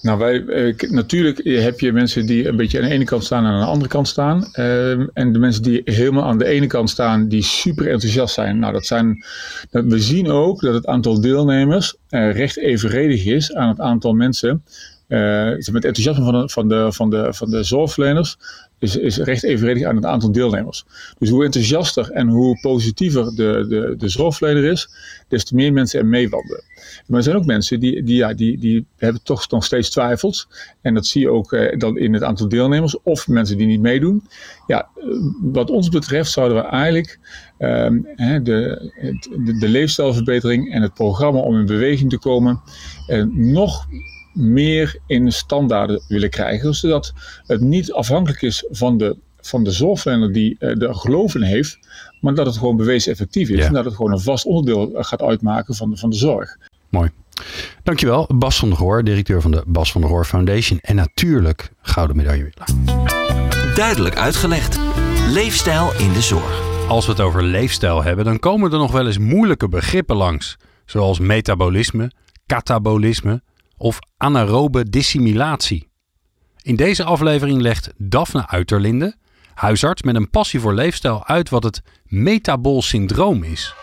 Nou, wij, eh, natuurlijk heb je mensen die een beetje aan de ene kant staan en aan de andere kant staan. Ehm, en de mensen die helemaal aan de ene kant staan, die super enthousiast zijn. Nou, dat zijn, we zien ook dat het aantal deelnemers uh, recht evenredig is aan het aantal mensen. Uh, met enthousiasme van de, van de, van de, van de zorgverleners is, is recht evenredig aan het aantal deelnemers. Dus hoe enthousiaster en hoe positiever de, de, de zorgverlener is, des te meer mensen er meewandelen. Maar er zijn ook mensen die, die, ja, die, die hebben toch nog steeds twijfels. En dat zie je ook eh, dan in het aantal deelnemers of mensen die niet meedoen. Ja, eh, wat ons betreft zouden we eigenlijk uh, de, de, de, leefstijlverbetering en het programma om in beweging te komen uh, nog meer in standaarden willen krijgen, zodat het niet afhankelijk is van de, van de zorgverlener die uh, er geloof in heeft, maar dat het gewoon bewezen effectief is en dat het gewoon een vast onderdeel gaat uitmaken van de, van de zorg. Mooi. Dankjewel, Bas van der Goor, directeur van de Bas van der Goor Foundation en natuurlijk gouden medaillewinnaar. Duidelijk uitgelegd. Leefstijl in de zorg. Als we het over leefstijl hebben, dan komen er nog wel eens moeilijke begrippen langs, zoals metabolisme, katabolisme of anaerobe dissimilatie. In deze aflevering legt Daphne Uiterlinde, huisarts met een passie voor leefstijl, uit wat het metabol syndroom is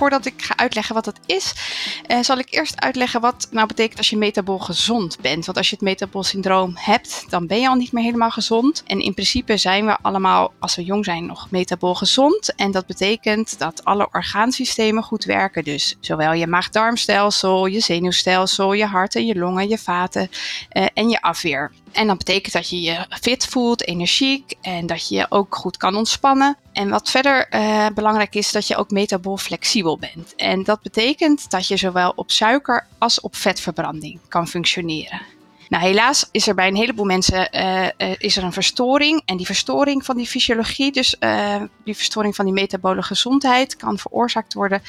voordat ik ga uitleggen wat het is, uh, zal ik eerst uitleggen wat nou betekent als je metabol gezond bent. Want als je het metabol syndroom hebt, dan ben je al niet meer helemaal gezond. En in principe zijn we allemaal, als we jong zijn, nog metabol gezond. En dat betekent dat alle orgaansystemen goed werken. Dus zowel je maag-darmstelsel, je zenuwstelsel, je hart en je longen, je vaten uh, en je afweer. En dat betekent dat je je fit voelt, energiek en dat je je ook goed kan ontspannen. En wat verder uh, belangrijk is, dat je ook metabol flexibel bent. En dat betekent dat je zowel op suiker als op vetverbranding kan functioneren. Nou, helaas is er bij een heleboel mensen uh, uh, is er een verstoring. En die verstoring van die fysiologie, dus uh, die verstoring van die metabole gezondheid, kan veroorzaakt worden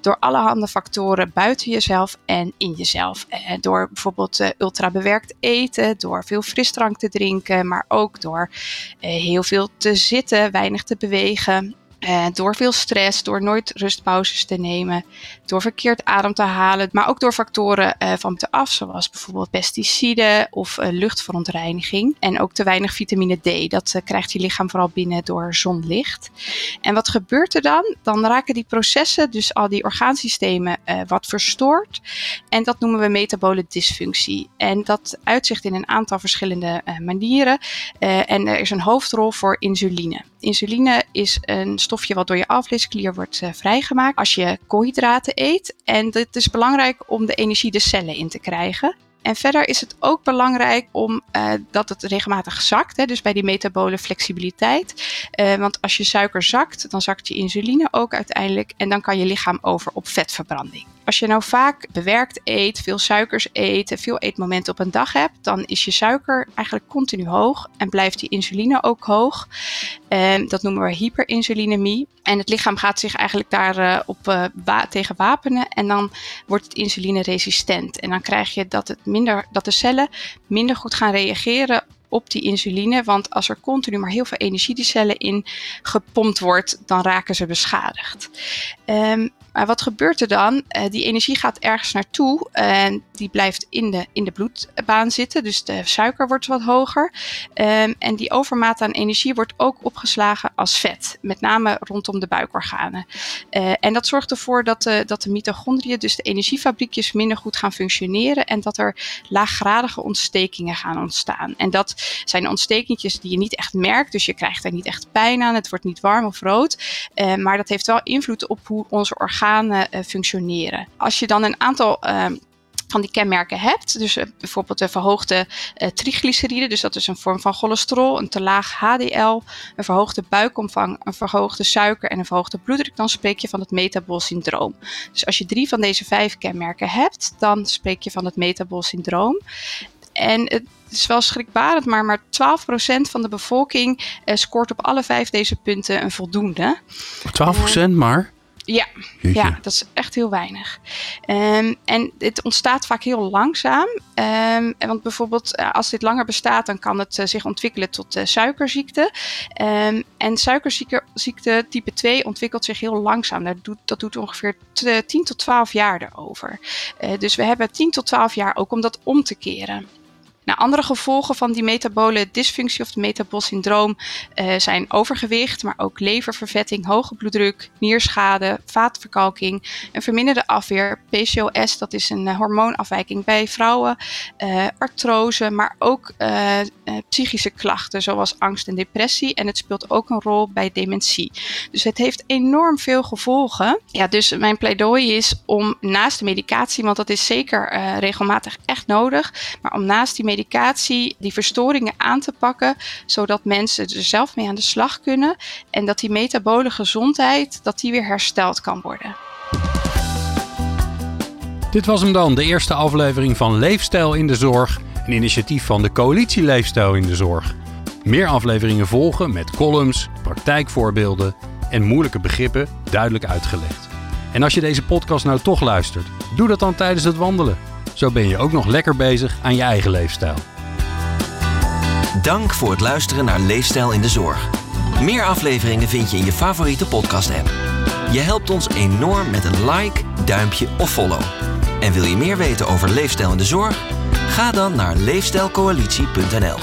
door allerhande factoren buiten jezelf en in jezelf. door bijvoorbeeld ultrabewerkt eten, door veel frisdrank te drinken, maar ook door heel veel te zitten, weinig te bewegen. Uh, door veel stress, door nooit rustpauzes te nemen, door verkeerd adem te halen, maar ook door factoren uh, van af, zoals bijvoorbeeld pesticiden of uh, luchtverontreiniging. En ook te weinig vitamine D. Dat krijgt je lichaam vooral binnen door zonlicht. En wat gebeurt er dan? Dan raken die processen, dus al die orgaansystemen, wat verstoord. En dat noemen we metabole dysfunctie. En dat uitzicht in een aantal verschillende manieren. en er is een hoofdrol voor insuline. Insuline is een stofje wat door je afleesklier wordt uh, vrijgemaakt als je koolhydraten eet. En het is belangrijk om de energie de cellen in te krijgen. En verder is het ook belangrijk om uh, dat het regelmatig zakt, hè, dus bij die metabole flexibiliteit. Uh, want als je suiker zakt, dan zakt je insuline ook uiteindelijk en dan kan je lichaam over op vetverbranding. Als je nou vaak bewerkt eet, veel suikers eet, veel eetmomenten op een dag hebt, dan is je suiker eigenlijk continu hoog en blijft die insuline ook hoog. En dat noemen we hyperinsulinemie. En het lichaam gaat zich eigenlijk daar uh, op uh, wa tegen wapenen en dan wordt het insuline resistent. En dan krijg je dat, het minder, dat de cellen minder goed gaan reageren op die insuline. Want als er continu maar heel veel energie die cellen in gepompt wordt, dan raken ze beschadigd. Um, maar wat gebeurt er dan? Uh, die energie gaat ergens naartoe en die blijft in de, in de bloedbaan zitten. Dus de suiker wordt wat hoger. Um, en die overmaat aan energie wordt ook opgeslagen als vet. Met name rondom de buikorganen. Uh, en dat zorgt ervoor dat de, dat de mitochondriën, dus de energiefabriekjes, minder goed gaan functioneren. En dat er laaggradige ontstekingen gaan ontstaan. En dat zijn ontstekentjes die je niet echt merkt. Dus je krijgt er niet echt pijn aan. Het wordt niet warm of rood. Uh, maar dat heeft wel invloed op hoe onze organen uh, functioneren. Als je dan een aantal uh, van die kenmerken hebt. Dus uh, bijvoorbeeld een verhoogde uh, triglyceride, dus dat is een vorm van cholesterol, een te laag HDL, een verhoogde buikomvang, een verhoogde suiker en een verhoogde bloeddruk, dan spreek je van het metabol syndroom. Dus als je drie van deze vijf kenmerken hebt, dan spreek je van het metabol syndroom. En het is wel schrikbarend, maar maar 12% van de bevolking scoort op alle vijf deze punten een voldoende. 12% maar? Ja, ja, dat is echt heel weinig. Um, en het ontstaat vaak heel langzaam. Um, want bijvoorbeeld uh, als dit langer bestaat, dan kan het uh, zich ontwikkelen tot uh, suikerziekte. Um, en suikerziekte type 2 ontwikkelt zich heel langzaam. Dat doet, dat doet ongeveer 10 tot 12 jaar erover. dus we hebben 10 tot 12 jaar ook om dat om te keren. Nou, andere gevolgen van die metabole dysfunctie of het metabol syndroom uh, zijn overgewicht, maar ook leververvetting, hoge bloeddruk, nierschade, vaatverkalking, een verminderde afweer, PCOS, dat is een uh, hormoonafwijking bij vrouwen, uh, artrose, maar ook psychische klachten zoals angst en depressie. En het speelt ook een rol bij dementie. Dus het heeft enorm veel gevolgen. Ja, dus mijn pleidooi is om naast de medicatie, want dat is zeker regelmatig echt nodig, maar om naast die medicatie die verstoringen aan te pakken, zodat mensen er zelf mee aan de slag kunnen en dat die metabole gezondheid dat die weer hersteld kan worden. Dit was hem dan, de eerste aflevering van Leefstijl in de Zorg, een initiatief van de Coalitie Leefstijl in de Zorg. Meer afleveringen volgen met columns, praktijkvoorbeelden en moeilijke begrippen duidelijk uitgelegd. En als je deze podcast nou toch luistert, doe dat dan tijdens het wandelen. Zo ben je ook nog lekker bezig aan je eigen leefstijl. Dank voor het luisteren naar Leefstijl in de Zorg. Meer afleveringen vind je in je favoriete podcast-app. Je helpt ons enorm met een like, duimpje of follow. En wil je meer weten over leefstijl in de zorg? Ga dan naar leefstijlcoalitie.nl.